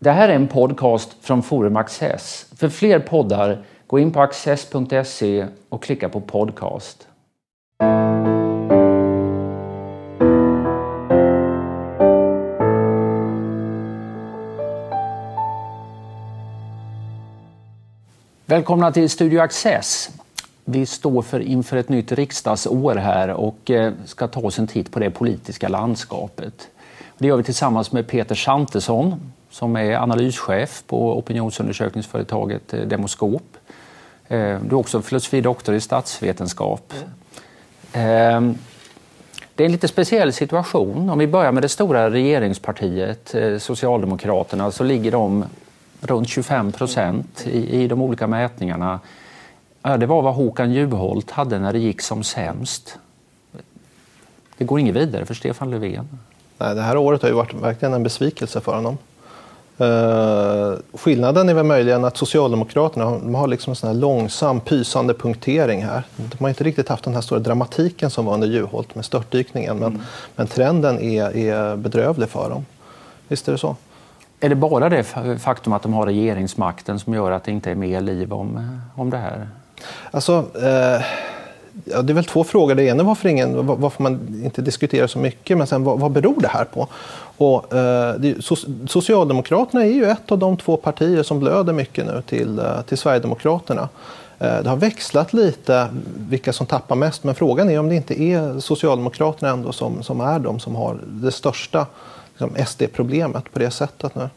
Det här är en podcast från Forum Access. För fler poddar, gå in på access.se och klicka på podcast. Välkomna till Studio Access. Vi står för inför ett nytt riksdagsår här och eh, ska ta oss en titt på det politiska landskapet. Det gör vi tillsammans med Peter Santesson som är analyschef på opinionsundersökningsföretaget eh, Demoskop. Eh, du är också filosofidoktor i statsvetenskap. Mm. Det är en lite speciell situation. Om vi börjar med det stora regeringspartiet Socialdemokraterna så ligger de runt 25 procent i, i de olika mätningarna. Det var vad Håkan Juholt hade när det gick som sämst. Det går inget vidare för Stefan Löfven. Nej, det här året har ju varit verkligen en besvikelse för honom. Uh, skillnaden är väl möjligen att Socialdemokraterna de har liksom en sån här långsam, pysande punktering här. De har inte riktigt haft den här stora dramatiken som var under Juholt med störtdykningen. Men, mm. men trenden är, är bedrövlig för dem. Visst är det så? Är det bara det faktum att de har regeringsmakten som gör att det inte är mer liv om, om det här? Alltså, eh, ja, det är väl två frågor. Det ena är varför, ingen, varför man inte diskuterar så mycket, men sen vad, vad beror det här på? Och, eh, det, Socialdemokraterna är ju ett av de två partier som blöder mycket nu till, eh, till Sverigedemokraterna. Eh, det har växlat lite vilka som tappar mest, men frågan är om det inte är Socialdemokraterna ändå som, som är de som har det största liksom, SD-problemet på det sättet nu.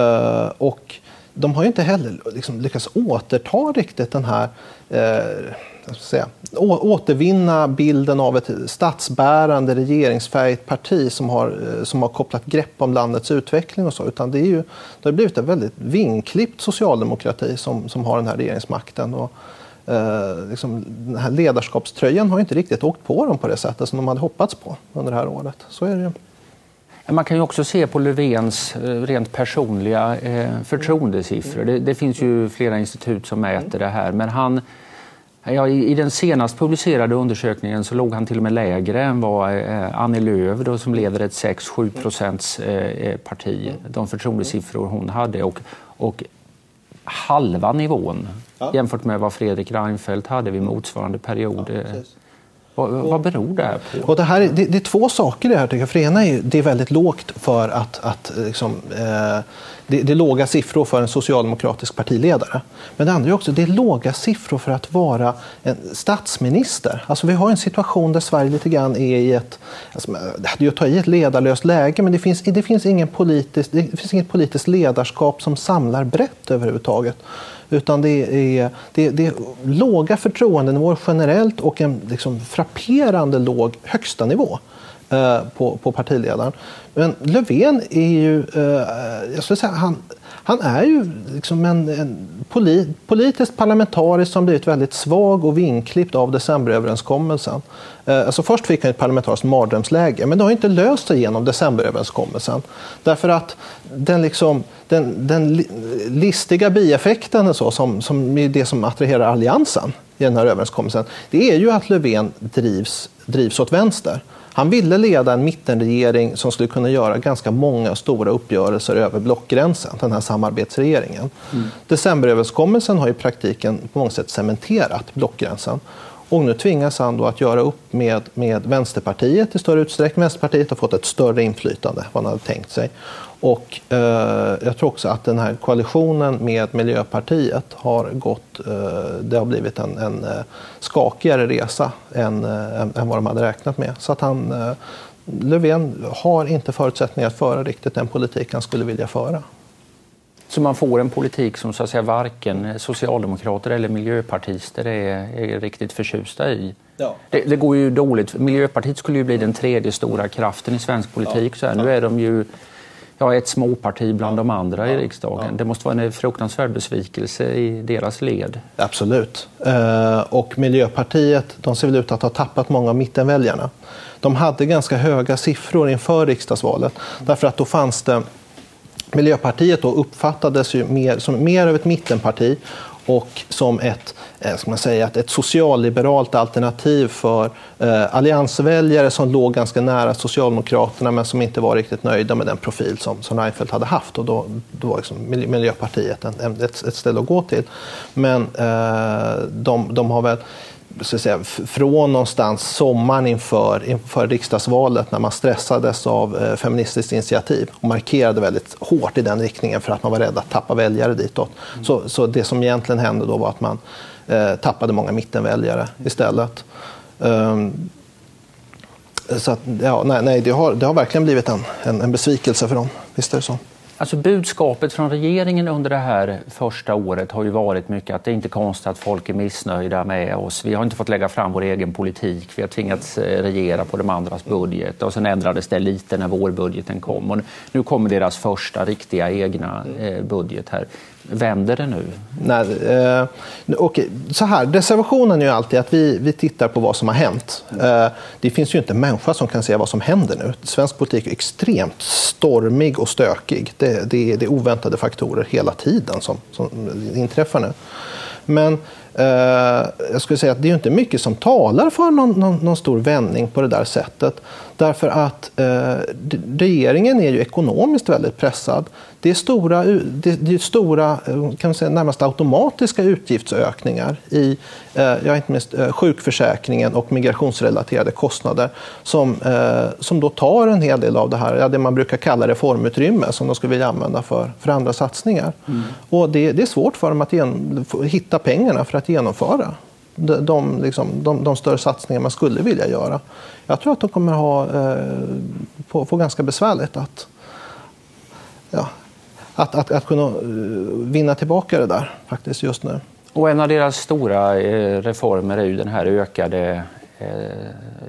Eh, och de har ju inte heller liksom lyckats återta riktigt den här eh, säga, återvinna bilden av ett statsbärande regeringsfärgat parti som har, eh, som har kopplat grepp om landets utveckling och så. Utan det, är ju, det har blivit en väldigt vinklippt socialdemokrati som, som har den här regeringsmakten. Och, eh, liksom, den här ledarskapströjan har inte riktigt åkt på dem på det sättet som de hade hoppats på under det här året. Så är det ju. Man kan ju också se på Löfvens eh, rent personliga eh, förtroendesiffror. Det, det, finns ju flera institut som mäter det här. Men han, ja, i, den senast publicerade undersökningen så låg han till och med lägre än vad eh, Annie Lööf då, som leder ett 6-7 procents parti, de förtroendesiffror hon hade. Och, och halva nivån jämfört med vad Fredrik Reinfeldt hade vid motsvarande period. Ja, vad, vad beror det här på? Och det, här, det, det, är två saker det här tycker jag. För det ena är det är väldigt lågt för att, att liksom, eh, det, det, är låga siffror för en socialdemokratisk partiledare. Men det andra är också det är låga siffror för att vara en statsminister. Alltså vi har en situation där Sverige lite grann är i ett, alltså, det hade ju att ta i ett ledarlöst läge, men det finns, det finns, ingen politisk, det finns inget politiskt ledarskap som samlar brett överhuvudtaget. Utan det är, det, det är låga förtroendenivåer generellt och en liksom frapperande låg högsta nivå eh, på, på partiledaren. Men Löfven är ju, eh, jag skulle säga, han, han är ju liksom en, en politiskt parlamentariskt som blivit väldigt svag och vinklippt av decemberöverenskommelsen. Eh, alltså först fick han ett parlamentariskt mardrömsläge, men det har inte löst sig genom decemberöverenskommelsen. Därför att den, liksom, den, den listiga bieffekten så, som, som är det som attraherar alliansen i den här överenskommelsen, det är ju att Löfven drivs, drivs åt vänster. Han ville leda en mittenregering som skulle kunna göra ganska många stora uppgörelser över blockgränsen, den här samarbetsregeringen. Mm. Decemberöverenskommelsen har i praktiken på många sätt cementerat blockgränsen. Och nu tvingas han då att göra upp med, med Vänsterpartiet i större utsträckning. Vänsterpartiet har fått ett större inflytande än vad han hade tänkt sig. Och eh, jag tror också att den här koalitionen med Miljöpartiet har gått, eh, det har blivit en, en eh, skakigare resa än, äh, än, vad de hade räknat med. Så att han, eh, Löfven har inte förutsättningar att föra riktigt den politik han skulle vilja föra. Så man får en politik som så att säga varken socialdemokrater eller miljöpartister är, är riktigt förtjusta i? Ja. Det, det, går ju dåligt. Miljöpartiet skulle ju bli den tredje stora kraften i svensk politik. Så här. Nu är de ju ja, ett småparti bland de andra i riksdagen. Det måste vara en fruktansvärd besvikelse i deras led. Absolut. Eh, och Miljöpartiet de ser väl ut att ha tappat många av mittenväljarna. De hade ganska höga siffror inför riksdagsvalet därför att då fanns det Miljöpartiet då uppfattades ju mer, som mer av ett mittenparti och som ett, eh, ska man säga, ett socialliberalt alternativ för eh, alliansväljare som låg ganska nära Socialdemokraterna men som inte var riktigt nöjda med den profil som, som Reinfeldt hade haft. Och då, då var liksom Miljöpartiet ett, ett, ett ställe att gå till. Men eh, de, de har väl så att säga, från någonstans sommaren inför, inför riksdagsvalet när man stressades av eh, Feministiskt initiativ och markerade väldigt hårt i den riktningen för att man var rädd att tappa väljare ditåt. Mm. Så, så det som egentligen hände då var att man eh, tappade många mittenväljare istället. Um, så att, ja, nej, nej, det, har, det har verkligen blivit en, en, en besvikelse för dem. Visst är det så. Alltså budskapet från regeringen under det här första året har ju varit mycket att det är inte konstigt att folk är missnöjda med oss. Vi har inte fått lägga fram vår egen politik. Vi har tvingats eh, regera på de andras budget och sen ändrades det lite när vårbudgeten kom. Och nu kommer deras första riktiga egna eh, budget här. Vänder det nu? Nej, eh, okay. så här, reservationen är ju alltid att vi, vi tittar på vad som har hänt. Eh, det finns ju inte en människa som kan säga vad som händer nu. Svensk politik är extremt stormig och stökig. Det, det, det är oväntade faktorer hela tiden som, som inträffar nu. Men eh, jag skulle säga att det är inte mycket som talar för någon, någon, någon stor vändning på det där sättet. Därför att eh, regeringen är ju ekonomiskt väldigt pressad. Det är stora, det är stora eh, kan man säga, närmast automatiska utgiftsökningar i eh, ja, inte minst, eh, sjukförsäkringen och migrationsrelaterade kostnader som, eh, som då tar en hel del av det här, ja, det man brukar kalla reformutrymme som de skulle vilja använda för, för andra satsningar. Mm. Och det, det, är svårt för dem att gen, hitta pengarna för att genomföra de, de, liksom, de, de större satsningar man skulle vilja göra. Jag tror att de kommer ha, eh, få, ganska besvärligt att, ja, att, att, att kunna eh, vinna tillbaka det där faktiskt just nu. Och en av deras stora eh, reformer är ju den här ökade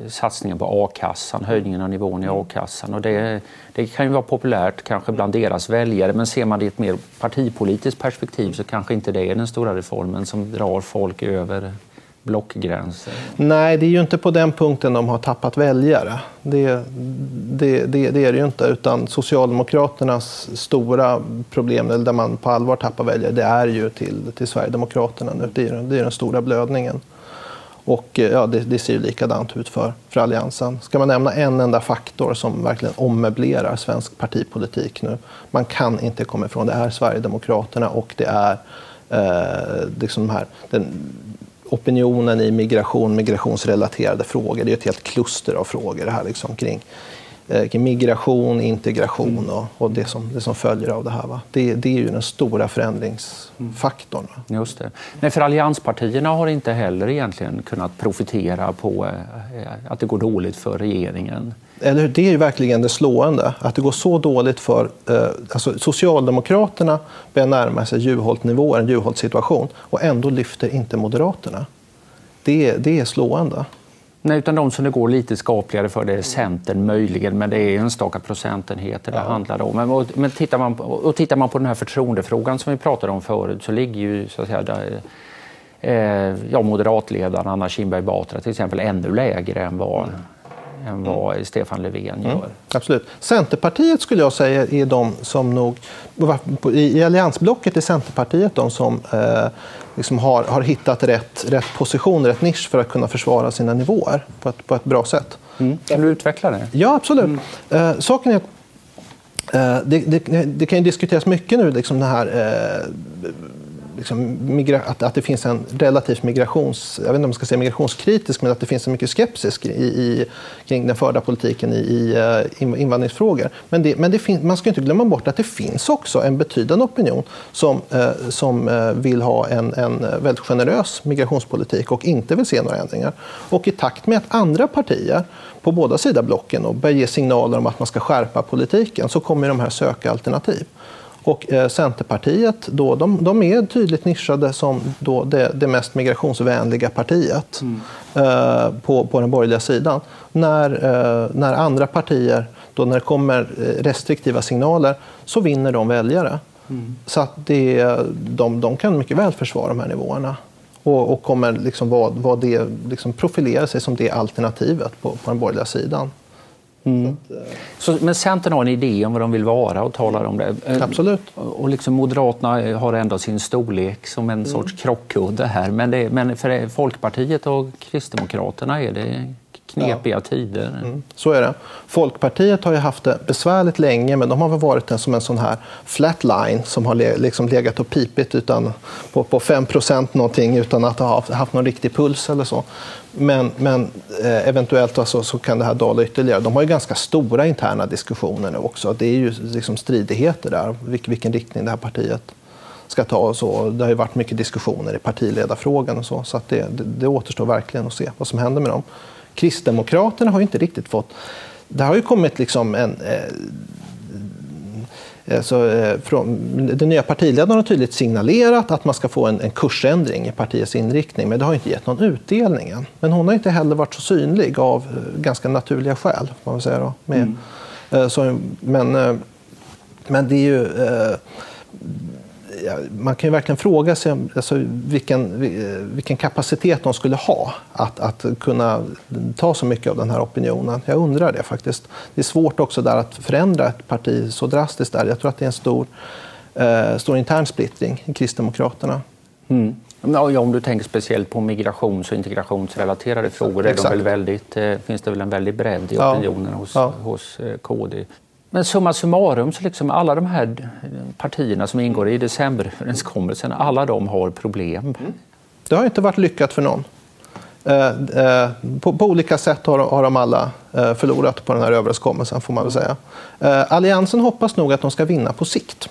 satsningen på a-kassan, höjningen av nivån i a-kassan. Och det, det, kan ju vara populärt kanske bland deras väljare men ser man det i ett mer partipolitiskt perspektiv så kanske inte det är den stora reformen som drar folk över blockgränser? Nej, det är ju inte på den punkten de har tappat väljare. Det, det, det, det är det ju inte. Utan Socialdemokraternas stora problem, eller där man på allvar tappar väljare, det är ju till, till Sverigedemokraterna nu. Det är, det är den stora blödningen. Och eh, ja, det, det ser ju likadant ut för, för Alliansen. Ska man nämna en enda faktor som verkligen ommöblerar svensk partipolitik nu? Man kan inte komma ifrån det är Sverigedemokraterna och det är eh, liksom här, den opinionen i migration, migrationsrelaterade frågor. Det är ett helt kluster av frågor det här liksom, kring, eh, kring migration, integration och, och, det, som, det som följer av det här. Va? Det, det är ju den stora förändringsfaktorn. Va? Mm. Just det. Nej, för allianspartierna har inte heller egentligen kunnat profitera på eh, att det går dåligt för regeringen eller det är ju verkligen det slående, att det går så dåligt för... Eh, alltså Socialdemokraterna börjar närma sig Juholt-nivåer, en Juholt-situation, och ändå lyfter inte Moderaterna. Det, det är slående. Nej, utan de som det går lite skapligare för det är Centern möjligen, men det är enstaka procentenheter det ja. handlar om. Men, men tittar, man på, och tittar man på den här förtroendefrågan som vi pratade om förut så ligger ju så att säga, där, eh, ja, moderatledaren Anna Kinberg Batra till exempel ännu lägre än vad mm än vad mm. Stefan Löfven mm. gör. Mm, absolut. Centerpartiet skulle jag säga är de som nog... I alliansblocket är Centerpartiet de som eh, liksom har, har hittat rätt, rätt position, rätt nisch för att kunna försvara sina nivåer på ett, på ett bra sätt. Mm. Kan du utveckla det? Ja, absolut. Mm. Eh, saken är eh, det, det, det, kan ju diskuteras mycket nu, liksom det här eh, liksom, att, att det finns en relativt migrations, jag vet inte om man ska säga migrationskritisk, men att det finns en mycket skepsis i, i, kring den förda politiken i, i eh, invandringsfrågor. Men, det, men det fin, man ska inte glömma bort att det finns också en betydande opinion som, eh, som eh, vill ha en, en väldigt generös migrationspolitik och inte vill se några ändringar. Och i takt med att andra partier på båda sidor blocken och börjar ge signaler om att man ska skärpa politiken så kommer de här söka alternativ. Och eh, Centerpartiet då, de, de, är tydligt nischade som då det, det mest migrationsvänliga partiet mm. eh, på, på den borgerliga sidan. När, eh, när andra partier, då när det kommer eh, restriktiva signaler, så vinner de väljare. Mm. Så att det, de, de kan mycket väl försvara de här nivåerna och, och kommer liksom vara, vara det, liksom profilera sig som det alternativet på, på den borgerliga sidan. Mm. Så, eh, så, men Centern har en idé om vad de vill vara och talar om det. Eh, Absolut. Och liksom Moderaterna har ändå sin storlek som en mm. sorts krockkudde här. Men, det, men för Folkpartiet och Kristdemokraterna är det knepiga ja. tider. Mm, så är det. Folkpartiet har ju haft det besvärligt länge men de har väl varit en, som en sån här flatline som har le, liksom legat och pipit utan, på, på 5 någonting utan att ha haft någon riktig puls eller så. Men, men eh, eventuellt alltså, så kan det här dala ytterligare. De har ju ganska stora interna diskussioner nu också. Det är ju liksom stridigheter där, vilken, vilken riktning det här partiet ska ta. Och så. Det har ju varit mycket diskussioner i partiledarfrågan och så. Så att det, det, det återstår verkligen att se vad som händer med dem. Kristdemokraterna har inte riktigt fått... Det har ju kommit liksom en... Eh, eh, så, eh, från, den nya partiledaren har tydligt signalerat att man ska få en, en, kursändring i partiets inriktning, men det har inte gett någon utdelning än. Men hon har inte heller varit så synlig av ganska naturliga skäl. Man säga då, med, mm. så, men, men det är ju man kan ju verkligen fråga sig alltså, vilken, vilken kapacitet de skulle ha att, att kunna ta så mycket av den här opinionen. Jag undrar det faktiskt. Det är svårt också där att förändra ett parti så drastiskt. där. Jag tror att det är en stor, eh, stor intern splittring i Kristdemokraterna. Mm. Ja, om du tänker speciellt på migrations och integrationsrelaterade frågor de väl väldigt, eh, finns det väl en väldig bredd i opinionen ja. hos, ja. hos eh, KD. Men summa summarum, så liksom alla de här partierna som ingår i decemberöverenskommelsen, alla de har problem. Mm. Det har inte varit lyckat för någon. Eh, eh, på, olika sätt har, de alla eh, förlorat på den här överenskommelsen, får man väl säga. Alliansen hoppas nog att de ska vinna på sikt.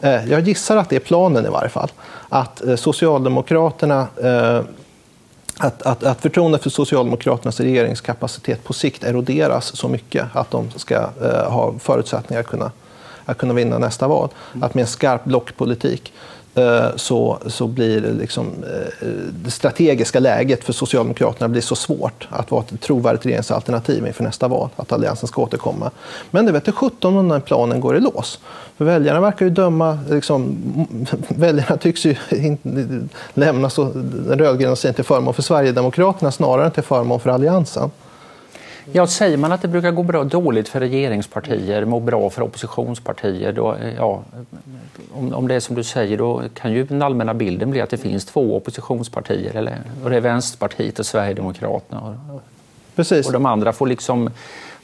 Jag gissar att det är planen i varje fall. Att Socialdemokraterna att, att, att förtroendet för Socialdemokraternas regeringskapacitet på sikt eroderas så mycket att de ska eh, ha förutsättningar att kunna, att kunna vinna nästa val. Att med en skarp blockpolitik Eh, så, så blir det, liksom, eh, det strategiska läget för Socialdemokraterna blir så svårt att vara ett trovärdigt regeringsalternativ inför nästa val, att Alliansen ska återkomma. Men det vet 17 om den planen går i lås. För väljarna verkar ju döma... Liksom, väljarna tycks ju lämna så, den rödgröna sidan till förmån för Sverigedemokraterna snarare än till förmån för Alliansen. Ja, säger man att det brukar gå bra, dåligt för regeringspartier, må bra för oppositionspartier, då, ja, om, om det är som du säger, då kan ju den allmänna bilden bli att det finns två oppositionspartier, eller, och det är Vänsterpartiet och Sverigedemokraterna. Precis. Och de andra får liksom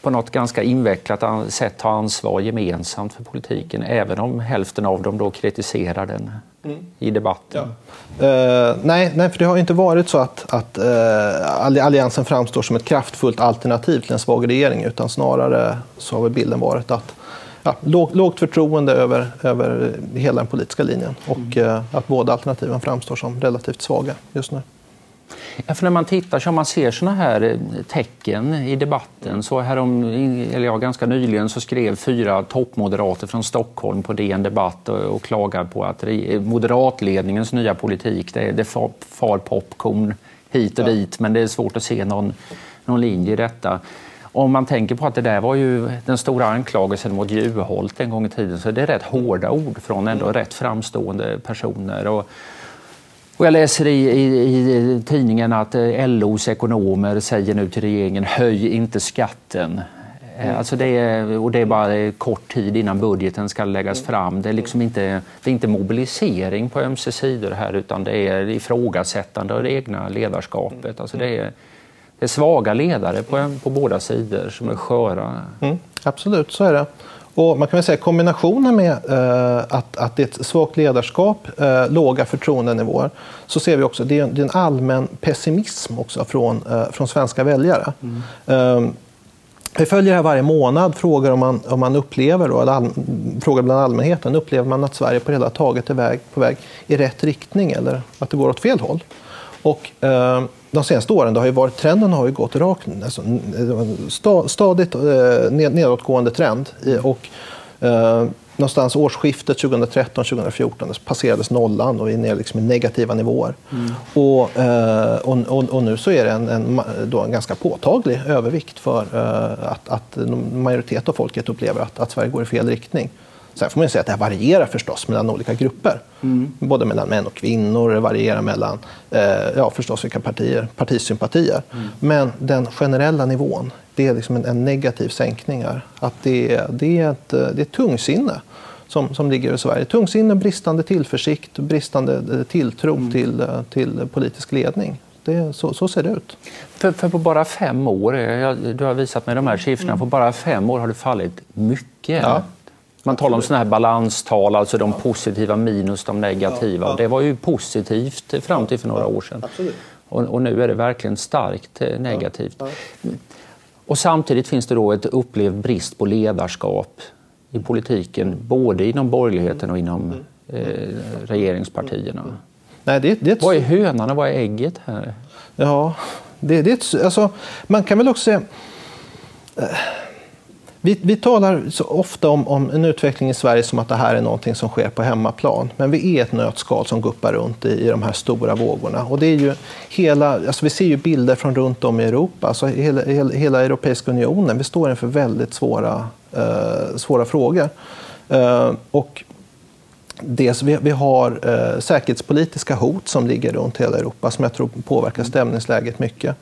på något ganska invecklat sätt ta ansvar gemensamt för politiken, även om hälften av dem då kritiserar den mm. i debatten. Ja. Uh, nej, nej, för det har inte varit så att, att uh, Alliansen framstår som ett kraftfullt alternativ till en svag regering, utan snarare så har bilden varit att ja, låg, lågt förtroende över, över hela den politiska linjen och mm. uh, att båda alternativen framstår som relativt svaga just nu. För när man tittar så man ser såna här eh, tecken i debatten. Så härom, eller ja, ganska nyligen så skrev fyra toppmoderater från Stockholm på DN Debatt och, och klagade på att moderatledningens nya politik, det, det far, far popcorn hit och ja. dit, men det är svårt att se någon, någon linje i detta. Om man tänker på att det där var ju den stora anklagelsen mot Juholt en gång i tiden, så det är rätt hårda ord från ändå mm. rätt framstående personer. Och, och jag läser i, i, i, tidningen att eh, LOs ekonomer säger nu till regeringen höj inte skatten. Eh, mm. Alltså det är, och det är bara kort tid innan budgeten ska läggas fram. Det är, liksom inte, det är inte mobilisering på ömse sidor här utan det är ifrågasättande av det egna ledarskapet. Alltså det, är, det är svaga ledare på, på båda sidor som är sköra. Mm, absolut, så är det. Och man kan säga kombinationen med eh, att, att det är ett svagt ledarskap, eh, låga förtroendenivåer, så ser vi också det är, det är en allmän pessimism också från, eh, från svenska väljare. Mm. Ehm, vi följer här varje månad, frågar om man, om man upplever, då, eller all, frågar bland allmänheten, upplever man att Sverige på hela taget är väg, på väg i rätt riktning eller att det går åt fel håll? Och, eh, de senaste åren har ju varit, trenden har ju gått rakt, alltså, stadigt eh, nedåtgående trend. Och, eh, någonstans årsskiftet 2013-2014 passerades nollan och vi är nere liksom i negativa nivåer. Mm. Och, eh, och, och, och, nu så är det en, en, då en ganska påtaglig övervikt för eh, att, att en majoritet av folket upplever att, att Sverige går i fel riktning. Sen får man säga att det här varierar förstås mellan olika grupper. Mm. Både mellan män och kvinnor, det varierar mellan eh, ja, förstås vilka partier, partisympatier. Mm. Men den generella nivån, det är liksom en, en negativ sänkning. Här. Att det, det, är ett, det är ett tungsinne som, som ligger i Sverige. Tungsinne, bristande tillförsikt, bristande eh, tilltro mm. till, eh, till politisk ledning. Det, så, så, ser det ut. För, för, på bara fem år, jag, du har visat mig de här siffrorna, mm. på bara fem år har det fallit mycket. Ja. Man talar om såna här balanstal, alltså de positiva minus de negativa. Det var ju positivt fram till för några år sedan. Och, och, nu är det verkligen starkt eh, negativt. Och samtidigt finns det då ett upplevd brist på ledarskap i politiken, både inom borgerligheten och inom mm. eh, regeringspartierna. Nej, det, det är ett... Vad är hönan och vad är ägget här? Ja, det, det är ett, alltså, man kan väl också säga... Vi, vi talar så ofta om, om, en utveckling i Sverige som att det här är någonting som sker på hemmaplan. Men vi är ett nötskal som guppar runt i, i de här stora vågorna. Och det är ju hela, alltså vi ser ju bilder från runt om i Europa, alltså hela, hela, hela Europeiska unionen. Vi står inför väldigt svåra, eh, svåra frågor. Eh, och Dels, vi, vi har eh, säkerhetspolitiska hot som ligger runt hela Europa som jag tror påverkar stämningsläget mycket.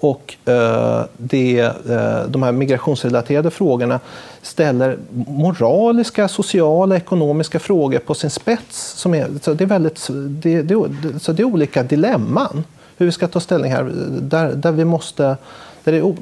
Och eh, det, eh, de här migrationsrelaterade frågorna ställer moraliska, sociala, ekonomiska frågor på sin spets. Som är, så det, är väldigt, det, det, så det är olika dilemman hur vi ska ta ställning här. Där, där, vi måste, där det är o,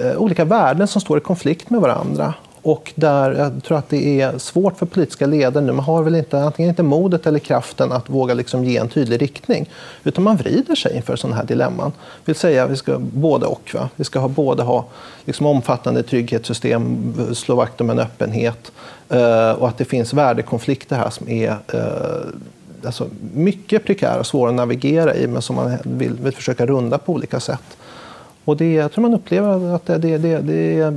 eh, olika värden som står i konflikt med varandra. Och där jag tror att det är svårt för politiska ledare nu. Man har väl inte, antingen inte modet eller kraften att våga liksom ge en tydlig riktning. Utan man vrider sig inför sådana här dilemman. Vill säga vi ska både och. Va? Vi ska ha, både ha liksom omfattande trygghetssystem, slå vakt om en öppenhet eh, och att det finns värdekonflikter här som är eh, alltså mycket prekära och svåra att navigera i men som man vill, vill försöka runda på olika sätt. Och det, jag tror man upplever att det, det, det, det är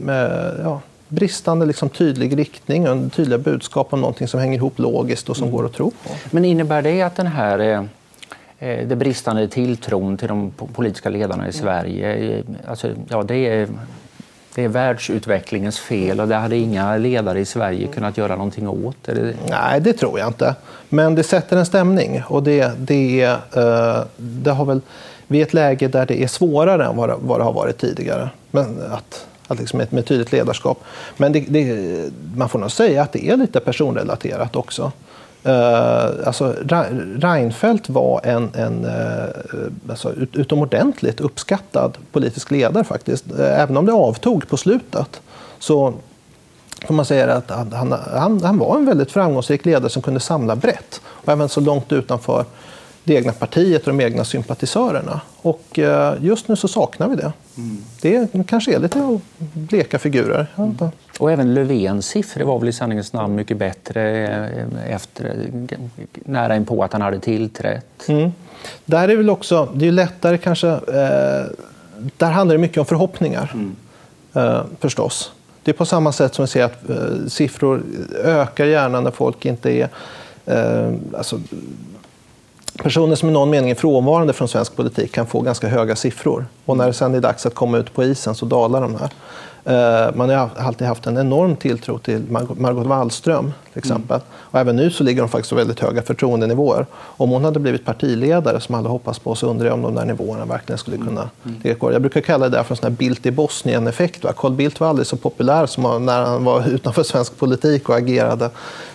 med, ja, bristande liksom tydlig riktning och tydliga budskap om någonting som hänger ihop logiskt och som mm. går att tro på. Men innebär det att den här eh, eh det bristande tilltron till de politiska ledarna i mm. Sverige, eh, alltså, ja, det är det är världsutvecklingens fel och det hade inga ledare i Sverige kunnat göra någonting åt? Det... Nej, det tror jag inte. Men det sätter en stämning och det, det, eh, det har väl vi är i ett läge där det är svårare än vad det, vad det har varit tidigare. Men att, att liksom med, med tydligt ledarskap. Men det, det, man får nog säga att det är lite personrelaterat också. Uh, alltså, Reinfeldt var en, en uh, alltså, ut, utomordentligt uppskattad politisk ledare faktiskt. Uh, även om det avtog på slutet så får man säga att han, han, han var en väldigt framgångsrik ledare som kunde samla brett. Och även så långt utanför det egna partiet och de egna sympatisörerna. Och eh, just nu så saknar vi det. Mm. Det kanske är lite bleka figurer. Mm. Och även Löfvens siffror var väl i sanningens namn mycket bättre eh, efter, nära in på att han hade tillträtt. Mm. Där är väl också, det är lättare kanske, eh, där handlar det mycket om förhoppningar. Mm. Eh, förstås. Det är på samma sätt som vi ser att eh, siffror ökar gärna när folk inte är eh, alltså, personer som i någon mening är frånvarande från svensk politik kan få ganska höga siffror. Och när det sen är dags att komma ut på isen så dalar de här. Eh, man har alltid haft en enorm tilltro till Margot Wallström. Till exempel. Mm. Och även nu så ligger hon faktiskt på väldigt höga förtroendenivåer. Om hon hade blivit partiledare, som alla hoppas på, så undrar jag om de där nivåerna verkligen skulle kunna mm. ligga kvar. Jag brukar kalla det där för en sån här Bildt i Bosnien-effekt. Carl Bildt var aldrig så populär som när han var utanför svensk politik och agerade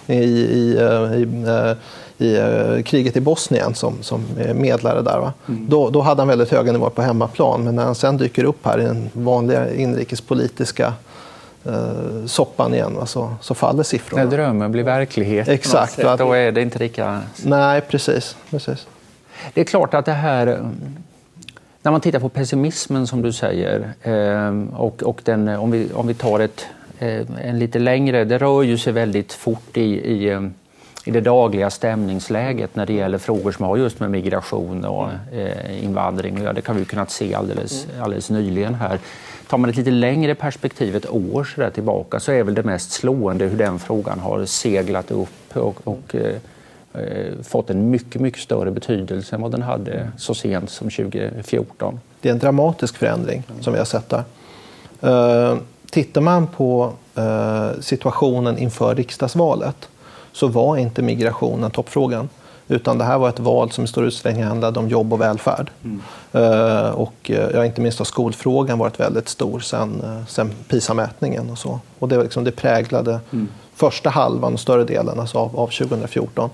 i, i, eh, i, i eh, i eh, kriget i Bosnien som, som medlare där. Va? Mm. Då, då hade han väldigt höga nivåer på hemmaplan, men när han sen dyker upp här i den vanliga inrikespolitiska eh, soppan igen va? Så, så faller siffrorna. När drömmen blir verklighet, Exakt, sätt, då är det inte lika... Nej, precis, precis. Det är klart att det här när man tittar på pessimismen som du säger eh, och, och den, om, vi, om vi tar ett, eh, en lite längre, det rör ju sig väldigt fort i, i i det dagliga stämningsläget när det gäller frågor som har just med migration och eh, invandring göra. Det har vi kunnat se alldeles, alldeles nyligen här. Tar man ett lite längre perspektiv, ett år så där tillbaka, så är väl det mest slående hur den frågan har seglat upp och, och eh, eh fått en mycket, mycket större betydelse än vad den hade så sent som 2014. Det är en dramatisk förändring som vi har sett där. Eh, tittar man på eh, situationen inför riksdagsvalet så var inte migrationen toppfrågan. Utan det här var ett val som i stor utsträckning handlade om jobb och välfärd. Mm. Uh, och uh, ja, inte minst har skolfrågan varit väldigt stor sen, uh, sen PISA-mätningen och så. Och det, liksom, det präglade mm. första halvan och större delen alltså av, av 2014.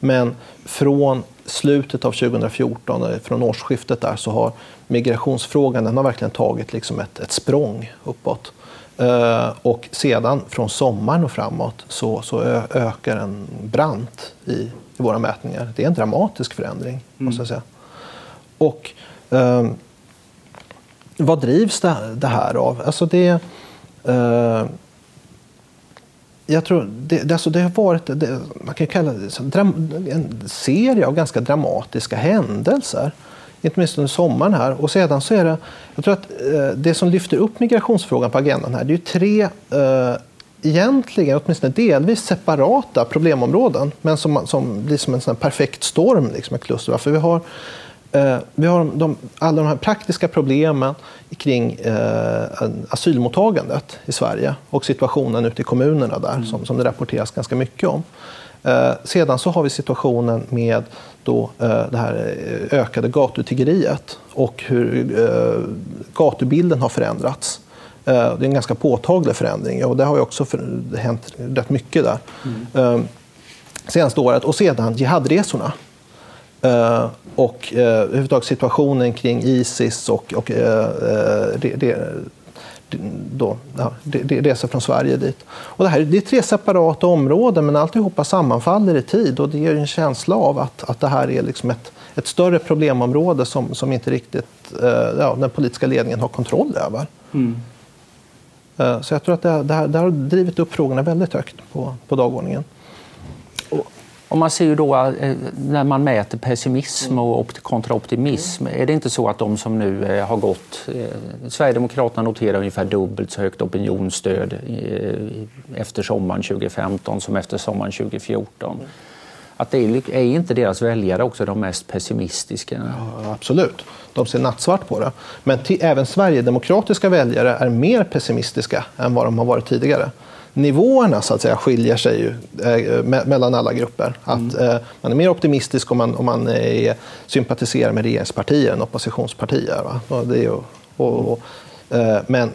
Men från slutet av 2014, från årsskiftet där, så har migrationsfrågan den har verkligen tagit liksom ett, ett språng uppåt. Uh, och sedan från sommaren och framåt så, så ökar den brant i i våra mätningar. Det är en dramatisk förändring, mm. måste jag säga. Och eh, vad drivs det, det, här av? Alltså det, eh, jag tror det, alltså det har varit det, man kan kalla det en serie av ganska dramatiska händelser. Inte minst under sommaren här. Och sedan så är det, jag tror att eh, det som lyfter upp migrationsfrågan på agendan här, det är tre eh, egentligen, åtminstone delvis, separata problemområden men som, som blir som en sån perfekt storm, liksom ett kluster. För vi har, eh, vi har de, alla de här praktiska problemen kring eh, asylmottagandet i Sverige och situationen ute i kommunerna där, mm. som, som det rapporteras ganska mycket om. Eh, sedan så har vi situationen med då, eh, det här ökade gatutiggeriet och hur eh, gatubilden har förändrats. Eh, det är en ganska påtaglig förändring och det har ju också hänt rätt mycket där. Mm. Senaste året. Och sedan jihadresorna. Uh, och uh, överhuvudtaget situationen kring Isis och, och uh, det, det, då, ja, resor från Sverige dit. Och det, här, det är tre separata områden men alltihopa sammanfaller i tid och det ger en känsla av att, att det här är liksom ett, ett större problemområde som, som inte riktigt ja, den politiska ledningen har kontroll över. Mm. Eh, så jag tror att det, det, här, det har drivit upp frågorna väldigt högt på, på dagordningen. Och man ser ju då eh, när man mäter pessimism och kontra optimism, är det inte så att de som nu eh, har gått... Eh, Sverigedemokraterna noterar ungefär dubbelt så högt opinionsstöd efter sommaren 2015 som efter sommaren 2014 att det är, är inte deras väljare också de mest pessimistiska? Ja, absolut. De ser nattsvart på det. Men även sverigedemokratiska väljare är mer pessimistiska än vad de har varit tidigare. Nivåerna så att säga, skiljer sig ju eh, me mellan alla grupper. Att, mm. eh, man är mer optimistisk om man, om man är, sympatiserar med regeringspartier än oppositionspartier. Va? Och det är, och, och, eh, men,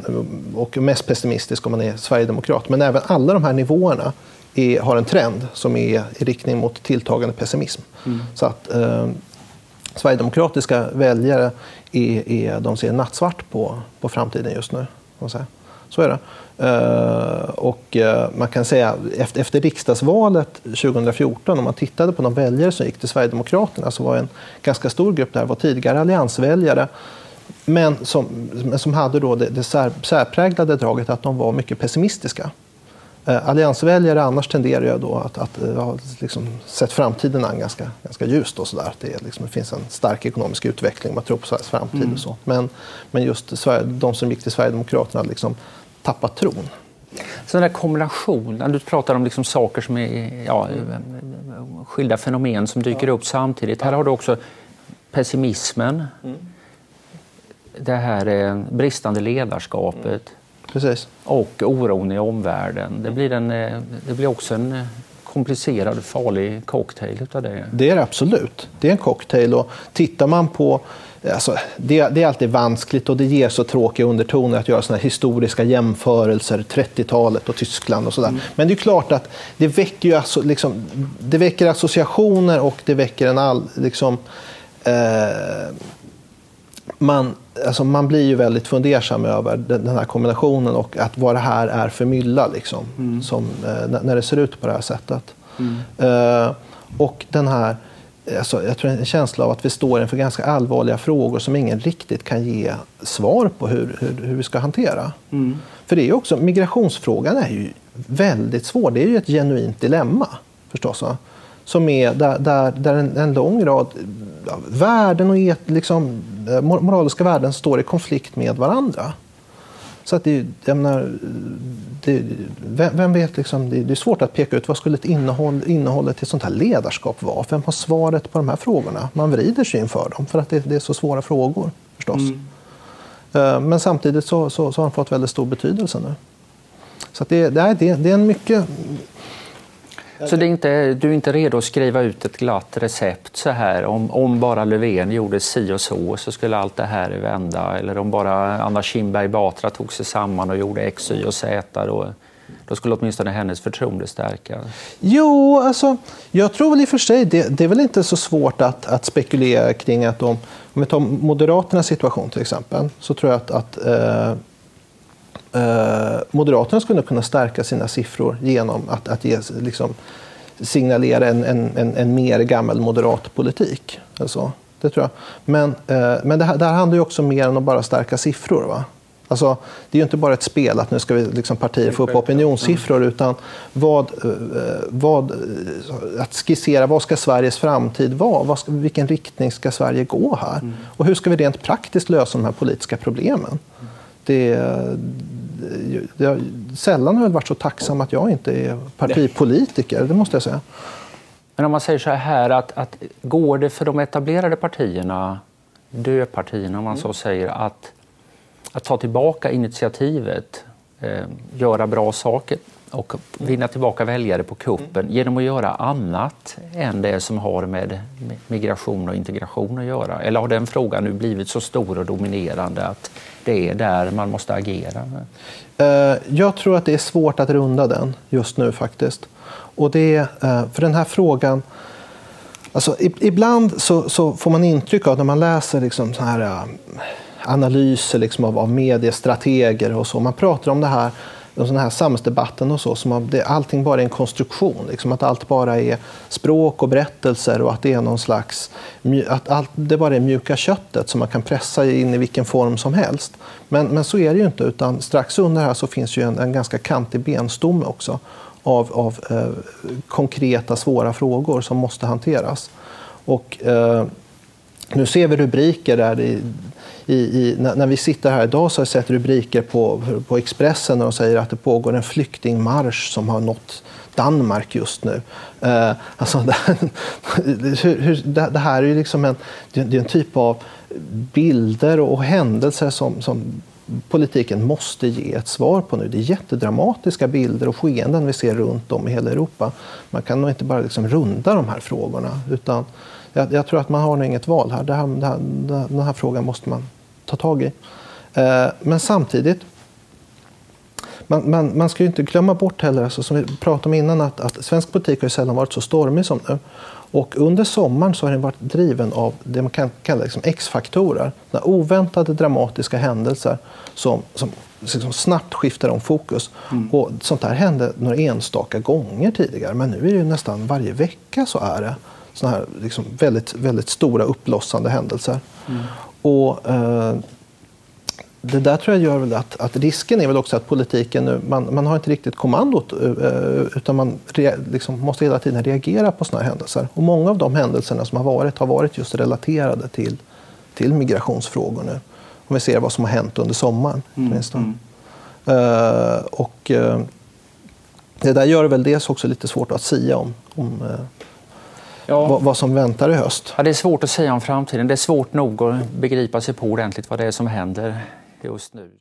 och mest pessimistisk om man är sverigedemokrat. Men även alla de här nivåerna är, har en trend som är i riktning mot tilltagande pessimism. Mm. Så att eh, Sverigedemokratiska väljare är, är, de ser nattsvart på, på framtiden just nu. Så är det. Eh, och eh, man kan säga efter, efter riksdagsvalet 2014, om man tittade på de väljare som gick till Sverigedemokraterna, så var en ganska stor grupp där var tidigare alliansväljare men som, som hade då det, det sär, särpräglade draget att de var mycket pessimistiska. Eh, alliansväljare annars tenderar jag då att, att eh, ha liksom sett framtiden an ganska, ganska ljust. Och så där. Det, liksom, det finns en stark ekonomisk utveckling, man tror på Sveriges framtid. Mm. och så. Men, men just de som gick till Sverigedemokraterna har liksom tappat tron. Så den där kombinationen, du pratar om liksom saker som är ja, skilda fenomen som dyker ja. upp samtidigt. Här har du också pessimismen, mm. det här eh, bristande ledarskapet. Mm Precis. och oron i omvärlden. Det blir, en, eh, det blir också en eh, komplicerad, farlig cocktail utav det. Det är det absolut. Det är en cocktail. Och tittar man på Alltså, det, det, är alltid vanskligt och det ger så tråkiga undertoner att göra såna historiska jämförelser, 30-talet och Tyskland och sådär. Mm. Men det är klart att det väcker, ju alltså, liksom, det väcker associationer och det väcker en all... Liksom, eh, man, alltså man blir ju väldigt fundersam över den här kombinationen och att vad det här är för mylla liksom, mm. som, eh, när det ser ut på det här sättet. Mm. Uh, och den här, alltså, jag tror en känsla av att vi står inför ganska allvarliga frågor som ingen riktigt kan ge svar på hur, hur, hur vi ska hantera. Mm. För det är också, migrationsfrågan är ju väldigt svår. Det är ju ett genuint dilemma förstås. Va? som är där, där, där en, en lång rad värden och et, liksom, moraliska värden står i konflikt med varandra. Så att det, jag menar, det, vem, vet, liksom, det, är svårt att peka ut vad skulle ett innehåll, innehållet i ett sånt här ledarskap vara. Vem har svaret på de här frågorna? Man vrider sig inför dem för att det, det är så svåra frågor förstås. Mm. Eh, men samtidigt så, så, så, har han fått väldigt stor betydelse nu. Så det, det, är, det är en mycket så det är inte, du är inte redo att skriva ut ett glatt recept så här om, om bara Löfven gjorde si och så så skulle allt det här vända eller om bara Anna Kinberg Batra tog sig samman och gjorde X, Y och Z då, då skulle åtminstone hennes förtroende stärkas. Jo, alltså, jag tror väl i och för sig det, det är väl inte så svårt att, att spekulera kring att om, om vi tar Moderaternas situation till exempel, så tror jag att, att eh, eh, Moderaterna skulle kunna stärka sina siffror genom att, att ge, liksom, signalera en, en, en, mer gammal moderat politik. Alltså, det tror jag. Men, eh, men det, här, det här handlar ju också mer än att bara stärka siffror. Va? Alltså, det är ju inte bara ett spel att nu ska vi liksom partier få upp opinionssiffror utan vad, eh, vad, eh, att skissera vad ska Sveriges framtid vara? Vad ska, vilken riktning ska Sverige gå här? Mm. Och hur ska vi rent praktiskt lösa de här politiska problemen? Det, jag, sällan har jag varit så tacksam att jag inte är partipolitiker, det måste jag säga. Men om man säger så här, att, att går det för de etablerade partierna, döpartierna om man så säger, att, att ta tillbaka initiativet, eh, göra bra saker och vinna tillbaka väljare på kuppen genom att göra annat än det som har med migration och integration att göra? Eller har den frågan nu blivit så stor och dominerande att det är där man måste agera? Eh, jag tror att det är svårt att runda den just nu faktiskt. Och det är, eh, för den här frågan Alltså, ibland så, så, får man intryck av när man läser liksom så här, eh, analyser liksom av, av mediestrateger och så. Man pratar om det här den här samhällsdebatten och så, som att det, allting bara är en konstruktion. Liksom att allt bara är språk och berättelser och att det är någon slags... Att allt, det bara är mjuka köttet som man kan pressa in i vilken form som helst. Men, men så är det ju inte, utan strax under här så finns ju en, en ganska kantig benstomme också av, av eh, konkreta, svåra frågor som måste hanteras. Och, eh, nu ser vi rubriker där det, i, i, när vi sitter här idag så har jag sett rubriker på, på Expressen där de säger att det pågår en flyktingmarsch som har nått Danmark just nu. Eh, alltså, det, hur, det, det, här är ju liksom en, det är en typ av bilder och händelser som, som politiken måste ge ett svar på nu. Det är jättedramatiska bilder och skeenden vi ser runt om i hela Europa. Man kan nog inte bara liksom runda de här frågorna. utan jag, jag tror att man har inget val här. Det här, det här. Den här frågan måste man ta tag i. Eh, men samtidigt, man, man, man ska ju inte glömma bort heller, alltså, som vi pratade om innan, att, att svensk politik har sällan varit så stormig som nu. Och under sommaren så har den varit driven av det man kan kalla liksom X-faktorer. Oväntade dramatiska händelser som, som liksom snabbt skiftar om fokus. Mm. Och sånt här hände några enstaka gånger tidigare, men nu är det nästan varje vecka så är det såna här liksom väldigt, väldigt stora uppblossande händelser. Mm. Och, eh, det där tror jag gör väl att, att, risken är väl också att politiken nu, man, man har inte riktigt kommandot eh, utan man re, liksom måste hela tiden reagera på sådana händelser. Och många av de händelserna som har varit har varit just relaterade till, till migrationsfrågor nu. Om vi ser vad som har hänt under sommaren. Mm. Mm. Uh, och, uh, det där gör väl dels också lite svårt att sia om, om uh, ja. vad, som väntar i höst. Ja, det är svårt att säga om framtiden. Det är svårt nog att begripa sig på ordentligt vad det är som händer just nu.